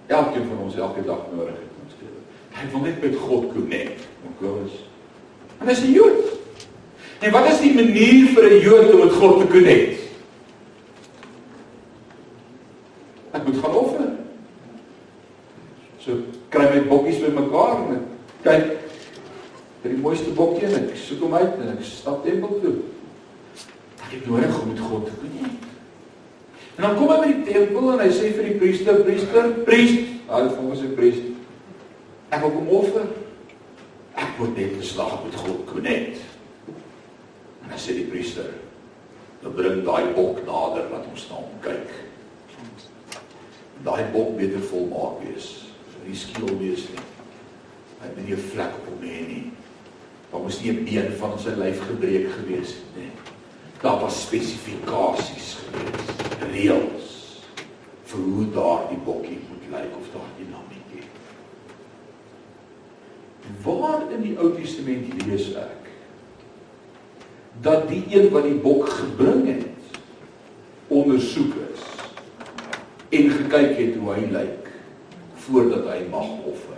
elkeen van ons elke dag nodig het in ons lewe. Hy wil net met God connect. Onkoos. En as 'n Jood. En wat is die manier vir 'n Jood om met God te connect? Ek moet gaan offer. So kry my bokkies bymekaar en kyk vir die mooiste bok teen ek soek hom uit en ek stap tempel toe. Ek het nodig om met God te connect. En dan kom hy by die tempel en hy sê vir die priester, priester, priest, hy vang sy priest. Ek wil kom offer. Ek word net geslag met God connect. En dan sê die priester, "Nou bring daai bok nader laat ons na hom kyk." Daai bok beter volmaak wees. Nie skiel wees nie. Hy het nie 'n vlek op hom hê nie. Daar moes nie 'n been van sy lyf gebreek gewees het nie. Daar was spesifikasies gewees, reëls vir hoe daardie bokkie moet lyk of daardie lammetjie. Waar in die Ou Testament lees ek dat die een wat die bok gebring het ondersoek is en gekyk het hoe hy lyk voordat hy mag offer.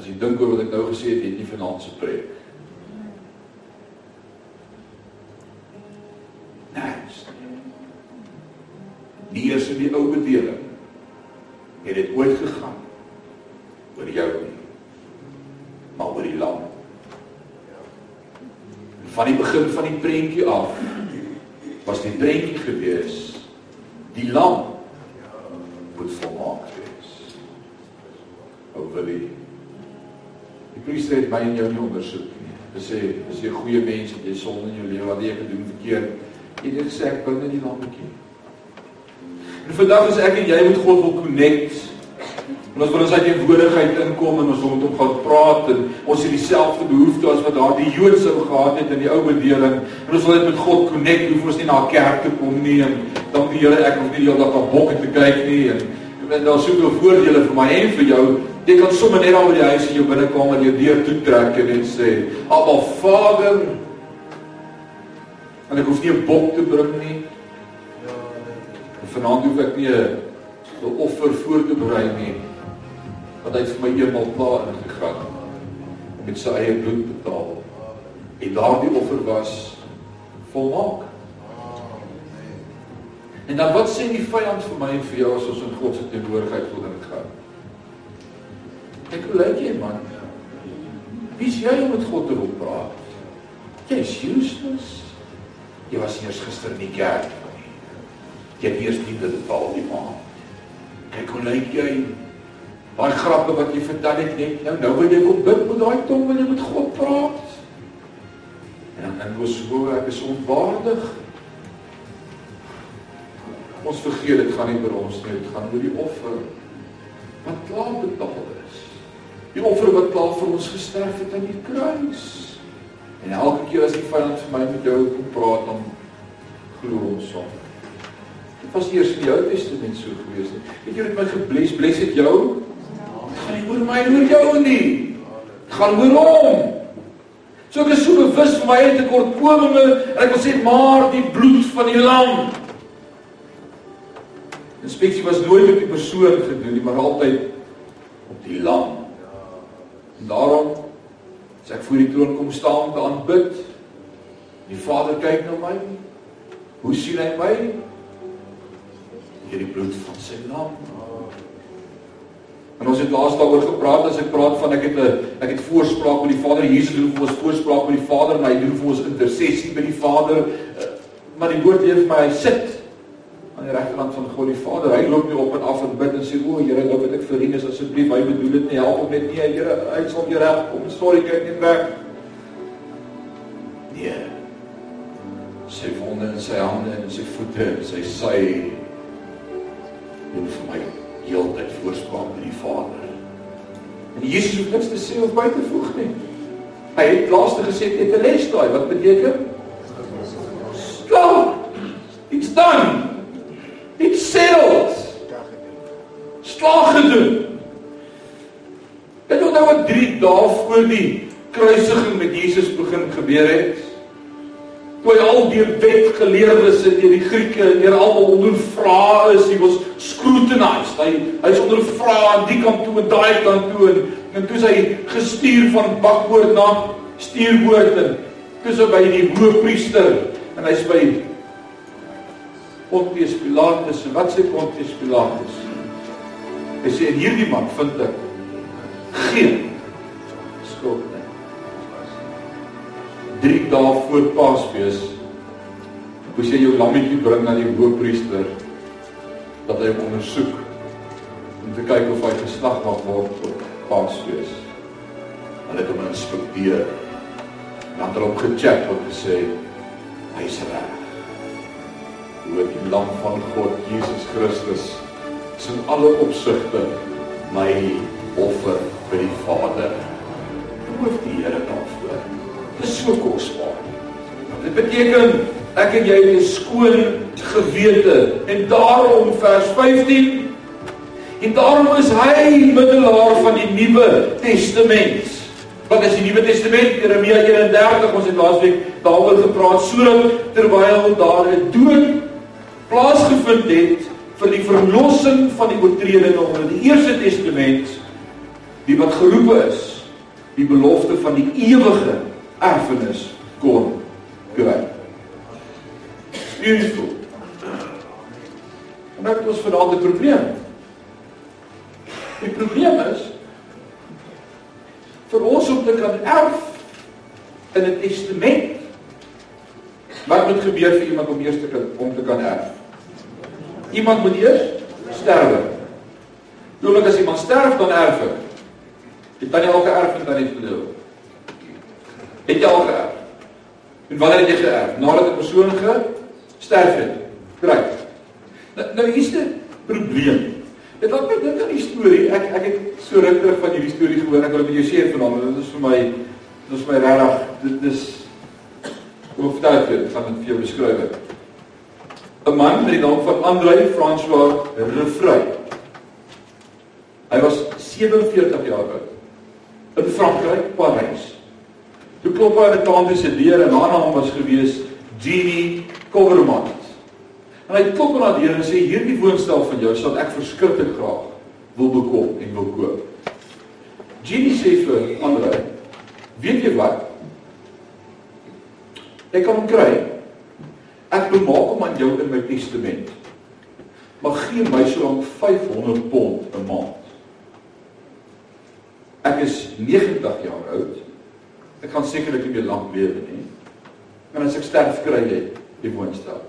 As jy dink oor wat ek nou gesê het, het nie vanaand se preek. Niks. Die eers in die ou bedeling het dit ooit gegaan oor jou nie. Maar oor die lam. Van die begin van die prentjie af was die prentjie gewees die lam moet volmaak wees. Ou wil jy Die priester het my en jou nie ondersoek nie. Hy sê, as jy 'n goeie mens is, jy sonde in jou lewe, wat jy gedoen verkeerd, jy het gesê bring nie. En vandag as ek en jy met God wil connect, en ons wil ons uit die woordigheid inkom en ons wil met hom gaan praat en ons het dieselfde behoefte as wat daardie Jood sou gehad het in die ou bedeling en ons wil net met God connect, hoef ons nie na 'n kerk te kom nie en dank die Here ek hoef nie die hele dag op bokke te kyk nie en en daar soveel voordele vir my en vir jou Jy kan sommer net daar by die huis in jou binnekamer jou deur toe trek en net sê: "Abba Vader." En ek hoef nie 'n bok te bring nie. Vanaand hoef ek nie 'n offer voor te berei nie. Want hy het vir my eenmal klaar ingegaan met sy eie bloed betaal. En daardie offer was volmaak. En dan wat sê die vyand vir my en vir jou as ons in God se teenwoordigheid voor hom gaan? Ek hoe lyk jy man? Wie's jy om met God te wil praat? Jy's useless. Jy was eers gister in die kerk. Jy het eers nie dit bepaal nie man. Kyk hoe lyk jy? Daai grappe wat jy vertel het net nou, nou wil jy kom bid met daai tong wil jy met God praat. En dan dan was hoe ek is onwaardig. Ons vergeet dit gaan nie oor ons nie, dit gaan oor die offer wat klaar betaal is. Die offer wat klaar vir ons gesterf het aan die kruis. En elke keer as die vyand vir my met jou kom praat dan glo ons hom. Dit was eers in die Ou Testament so gewees. Het jy dit my gebless, bless het jou? Dit gaan nie oor my en oor jou nie. Dit gaan oor hom. So ek is so bewus van my tekortkominge en ek wil sê maar die bloed van die lam. Inspeksie was nooit met die persoon gedoen nie, maar altyd op die lam. En daarom as ek voor die troon kom staan om te aanbid, die Vader kyk na my. Hoe sien hy my? Hierdie bloed van sy lam. En ons het laas daaroor gepraat as ek praat van ek het 'n ek het voorspraak met die Vader Jesus doen vir ons voorspraak met die Vader en hy doen vir ons intersessie by die Vader. Maar die woord leer vir my hy sit aan die regterkant van God die Vader. Hy loop nie op en af en bid en sê o, Here, nou wil ek vir Rinus asseblief, hy bedoel dit nie, help hom net nie, Here, hy sal jou reg kom. Sorry, kyk net weg. Nee. Sy wonde in sy hande en sy voete, sy sy doen vir my heeltyd voorspraak by die Vader. En Jesus hoef niks te sê of by te voeg nie. Hy het laaste gesê net 'n les daai, wat beteken? Stop. It's done. Dit seld. Slag gedoen. Dit het nou wat 3 dae voor die kruisiging met Jesus begin gebeur het. Toe hy al deur wetgeleerdes en deur die Grieke en deur almal ondervra is, hy was scrutinized. Hy hy's ondervra aan die kant toe en daai kant toe en, en toe hy gestuur van bakboord na stuurboord en toe hy by die hoofpriester en hy's by Pontius Pilatus en wat sê Pontius Pilatus? Hy sê hierdie man vind ek geen 3 dae voor Paasfees moes jy jou lammetjie bring na die hoofpriester dat hy hom ondersoek om te kyk of hy geslag mag word op Paasfees. Hulle het hom inspekteer. Dan het hulle hom gecheck en gesê hy's reg. Hoe die lam van God Jesus Christus is in alle opsigte my offer vir die Vader. Loof die Here daarvoor. Is so kosbaar. Dit beteken ek en jy het 'n skoon gewete en daarom vers 15 en daarom is hy middelaar van die Nuwe Testament. Wat is die Nuwe Testament? Jeremia 31, ons het laasweek daaroor gepraat sodat terwyl daar 'n dood plaasgevind het vir die verlossing van die oortredinge onder die Eerste Testament die wat geroep is die belofte van die ewige erfenis kon kry. Beautiful. En dit was vanaand 'n probleem. Die probleem is vir ons om te kan erf in 'n testament wat moet gebeur vir iemand om eers te kan om te kan erf? Iemand moet eers sterwe. Doelik as iemand sterf dan erf hy. Het dan jy al geërf en dan het verloor. Het jy al geërf? En wanneer het jy geërf? Nadat 'n persoon gesterf het. Reg. Nou, nou hier's 'n probleem. Dit laat my dink aan die storie. Ek ek het so ruk terug van hierdie storie gehoor. Ek wil dit met jou share vanaand. Dit is vir my dit is vir my regtig dit is hoe vertel ek dit? Gaan dit vir jou beskryf. 'n man met die naam van André François Refrey. Hy was 47 jaar oud. In Frankryk, Parys. Toe klop hy aan 'n tante se deur en haar naam was gewees Jeannie Covermont. En hy klop aan haar deur en sê hierdie woonstel van jou sal ek verskriklik graag wil bekom en wil koop. Jeannie sê vir André, weet jy wat? Ek kan hom kry Ek bemaak hom aan jou in my testament. Maar gee my so lank 500 pond 'n maand. Ek is 90 jaar oud. Ek gaan sekerlik nie meer lank lewe nie. Maar as ek sterf kry jy die woonstel.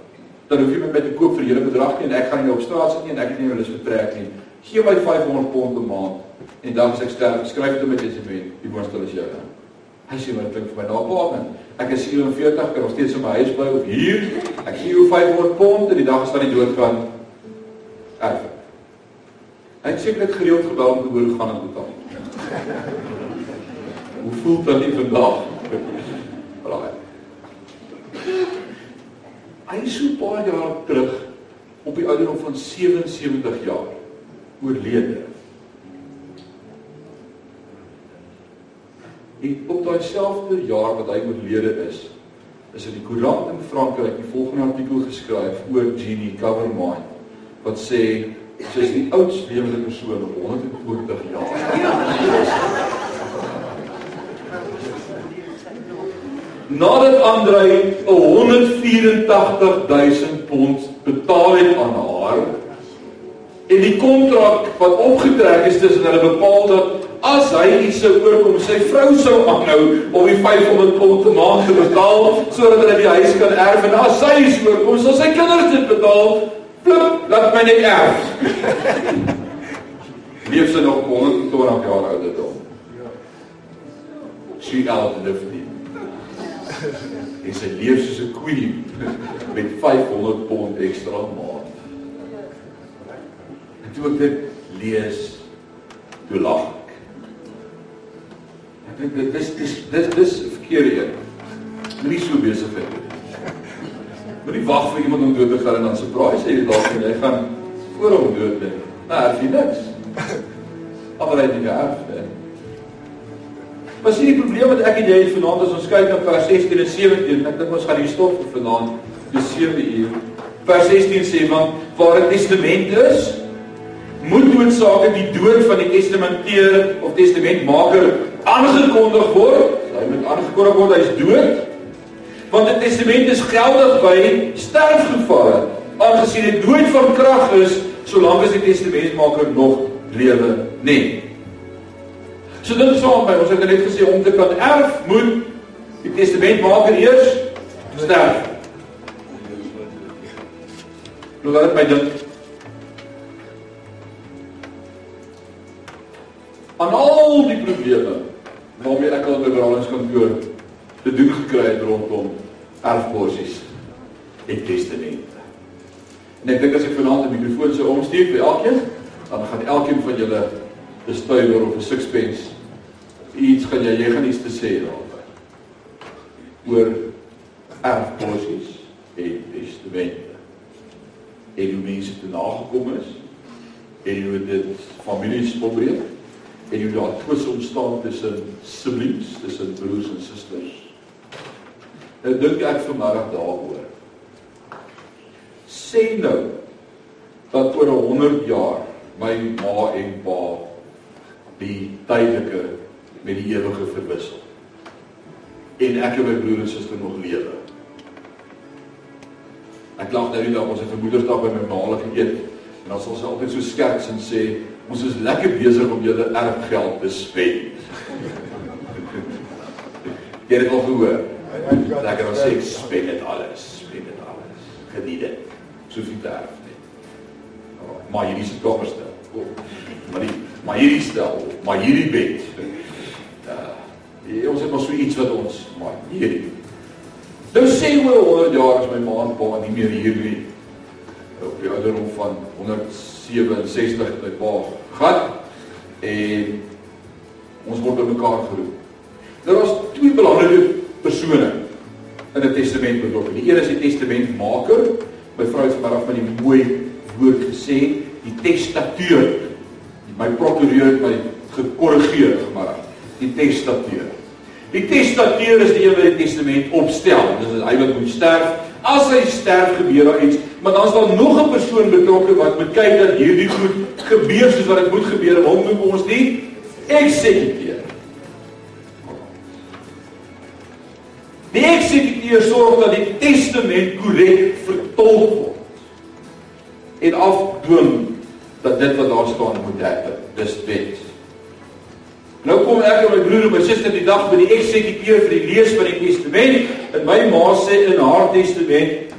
Dan hoef jy my met 'n koop vir hele bedrag nie en ek gaan jou op straat sit nie en ek het nie jou lus betrek nie. Gee my 500 pond 'n maand en dan as ek sterf, skryf dit in my testament, die woonstel is joune. Hy sê maar klink vir my daar plaas. Ek is 47, kan nog steeds in my huis bly of hier. Ek gee jou 500 pond en die dag as van die dood gaan erf. Hy het sekerlik gereeld gebel om te hoor hoe gaan dit met hom. Hoe voel dit vandag? Braai. Hy is so baie jare terug op die ouderdom van 77 jaar oorlede. En op daai selfde jaar wat hy oorlede is, is in die koerant in Frankryk die volgende artikel geskryf oor Jeannie Covermine wat sê sy is die oudste lewende persoon op 120 jaar. Nadat Andrei 184 000 pond betaal het aan haar en die kontrak wat opgetrek is tussen hulle bepaal dat as hy iets sou oorkom, sy vrou sou aanhou om die 500 pond te maand te betaal sodat hulle die huis kan erf en as sy iets oorkom, sal sy kinders dit betaal. Pluk, laat my net erf. Leef sy nog 120 jaar ouderdom. Sy outlived him. En sy leef soos 'n queen met 500 pond ekstra maand. En toe ek dit lees, toe lag dit dit dis dis dis dis verkeerde een. Moenie so besig wees. Moenie wag vir iemand om dood te gaan en dan surprise jy dalk en jy gaan voor hom dood lê. Nou, as jy niks. Maar hy het nie geërf nie. Maar sien die probleem wat ek en jy het vanaand as ons kyk na vers 16 en 17, ek dink ons gaan hier stop vir vanaand. Dis 7 uur. Vers 16 sê want waar 'n testament is, moet noodsaaklik die dood van die testamenteer of testamentmaker aangekondig word. Hy moet aangekondig word hy is dood. Want 'n testament is geldig by sterfgevalle. Aangesien dit nooit van krag is solank as die testamentmaker nog lewe nie. So dink saam by ons het net gesê om te kan erf moet die testamentmaker eers sterf. Nou laat my dink. Aan al die probleme waarmee ek al in die verhalingskantoor te doen gekry het rondom erfposies en testamente. En ek dink as ek vanaand 'n mikrofoon sou omstuur vir elkeen, dan gaan elkeen van julle 'n stuiver of 'n sixpence iets gaan jy jy gaan iets te sê daaroor. Oor erfposies en testamente. En hoe mense te nagekom is en hoe dit families probeer en hoe daar twis ontstaan tussen siblings, tussen broers en susters. Nou dink ek vanmiddag daaroor. Sê nou dat oor 100 jaar my ma en pa die tydelike met die ewige verwissel. En ek en my broer en suster nog lewe. Ek lag nou nie dat ons het 'n moedersdag by my ma geëet en dan sal sy altyd so skerts en sê ons is lekker besig om julle erfgeld te spend. Jy het al gehoor. Lekker om sê spend dit alles, spend dit alles. Geniet dit. Soveel te erf net. Maar hierdie se kamerstel. Maar die maar hierdie stel, maar hierdie bed. Ja, ons het maar so iets wat ons maar hierdie. Nou sê oor 100 jaar as my ma en pa nie meer hier nie. Op die ouderdom van 167 my pa gaan en ons word by mekaar geroep. Daar was twee belangrike persone in 'n testament betrokke. Die een is die testamentmaker. My vrou het vanmiddag van die mooi woord gesê, die testateur. My prokureur het my gekorrigeer vanmiddag. Die testateur. Die testateur is die een wat die testament opstel. Dis hy wat moet sterf. As hy sterf gebeur daar iets, maar dan is daar nog 'n persoon betrokke wat moet kyk dat hierdie goed gebeur soos wat dit moet gebeur en hom noem ons die eksekuteur. Die eksekuteur sorg dat die testament korrek vertolk word en afdwing dat dit wat daar staan moet happen. Dis wet. Nou kom ek en my broer en my suster die dag by die eksekuteur vir die lees van die testament en my ma sê in haar testament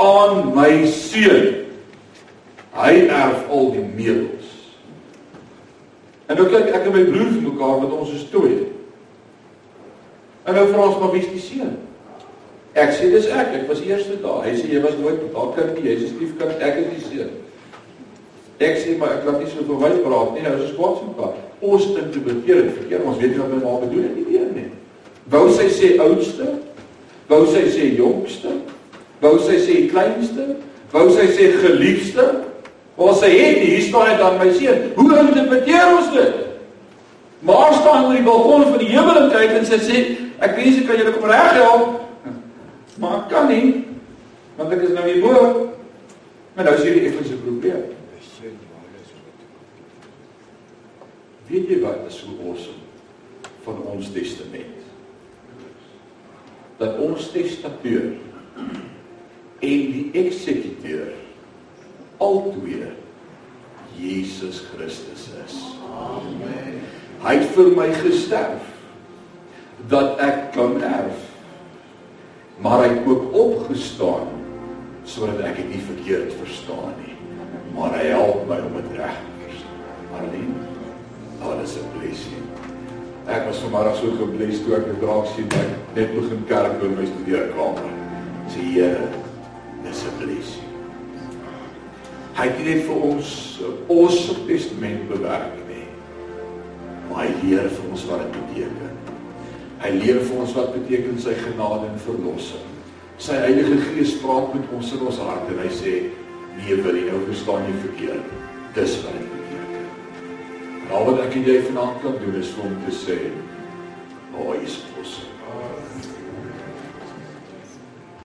aan my seun hy erf al die meubels. En nou kyk ek en my broer vir mekaar met ons is toe. En nou vra ons maar wie is die seun? Ek sê dis ek, ek was eerste daar. Hy sê jy was nooit daar kind nie, jy's 'n stiefkind, ek is die seun. Ek sê maar ek laat nie so verwys praat nie, nou is dit kwaad so kwaad ons interpreteer dit verkeerd. Ons weet nie wat my ma bedoel het nie weer nie. Wou sy sê oudste? Wou sy sê jongste? Wou sy sê kleinste? Wou sy sê geliefde? Wou sy het hier staan dit aan my seun. Hoe interpreteer ons dit? Maar staan oor die balkon van die hemel en kyk en sy sê, ek wens ek kan julle kom reghelp. Maar ek kan nie want ek is nou hier bo. Maar nou is hierdie effense probleem. Weet jy wat is so awesome van ons testament? Dat ons testateur en die eksekuteur albei Jesus Christus is. Amen. Hy het vir my gesterf dat ek kan erf. Maar hy het ook opgestaan sodat ek dit nie verkeerd verstaan nie. Maar hy help my om dit reg te verstaan. Alleen alles 'n blessing. Ek was vanmôre so gebless toe ek dit raak sien dat net begin kerk in my studeerkamer. Sê Here, dis 'n blessing. Hy het net vir ons ons testament bewerk nie. Maar hy leer vir ons wat dit beteken. Hy leer vir ons wat beteken sy genade en verlossing. Sy Heilige Gees praat met ons in ons harte en hy sê: "Nee, wil jy nou verstaan jy verkeerd. Dis wat dit Al wat ek en jy vanaand kan doen is om te sê, "O, oh, awesome."